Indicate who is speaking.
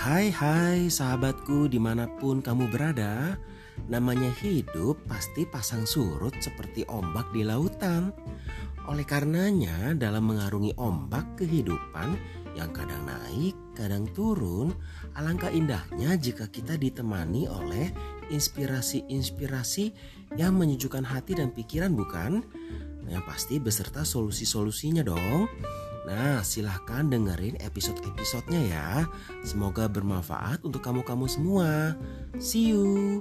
Speaker 1: Hai hai sahabatku di mana pun kamu berada. Namanya hidup pasti pasang surut seperti ombak di lautan. Oleh karenanya dalam mengarungi ombak kehidupan yang kadang naik, kadang turun Alangkah indahnya jika kita ditemani oleh inspirasi-inspirasi yang menyejukkan hati dan pikiran bukan? Yang pasti beserta solusi-solusinya dong Nah, silahkan dengerin episode-episodenya ya. Semoga bermanfaat untuk kamu-kamu semua. See you.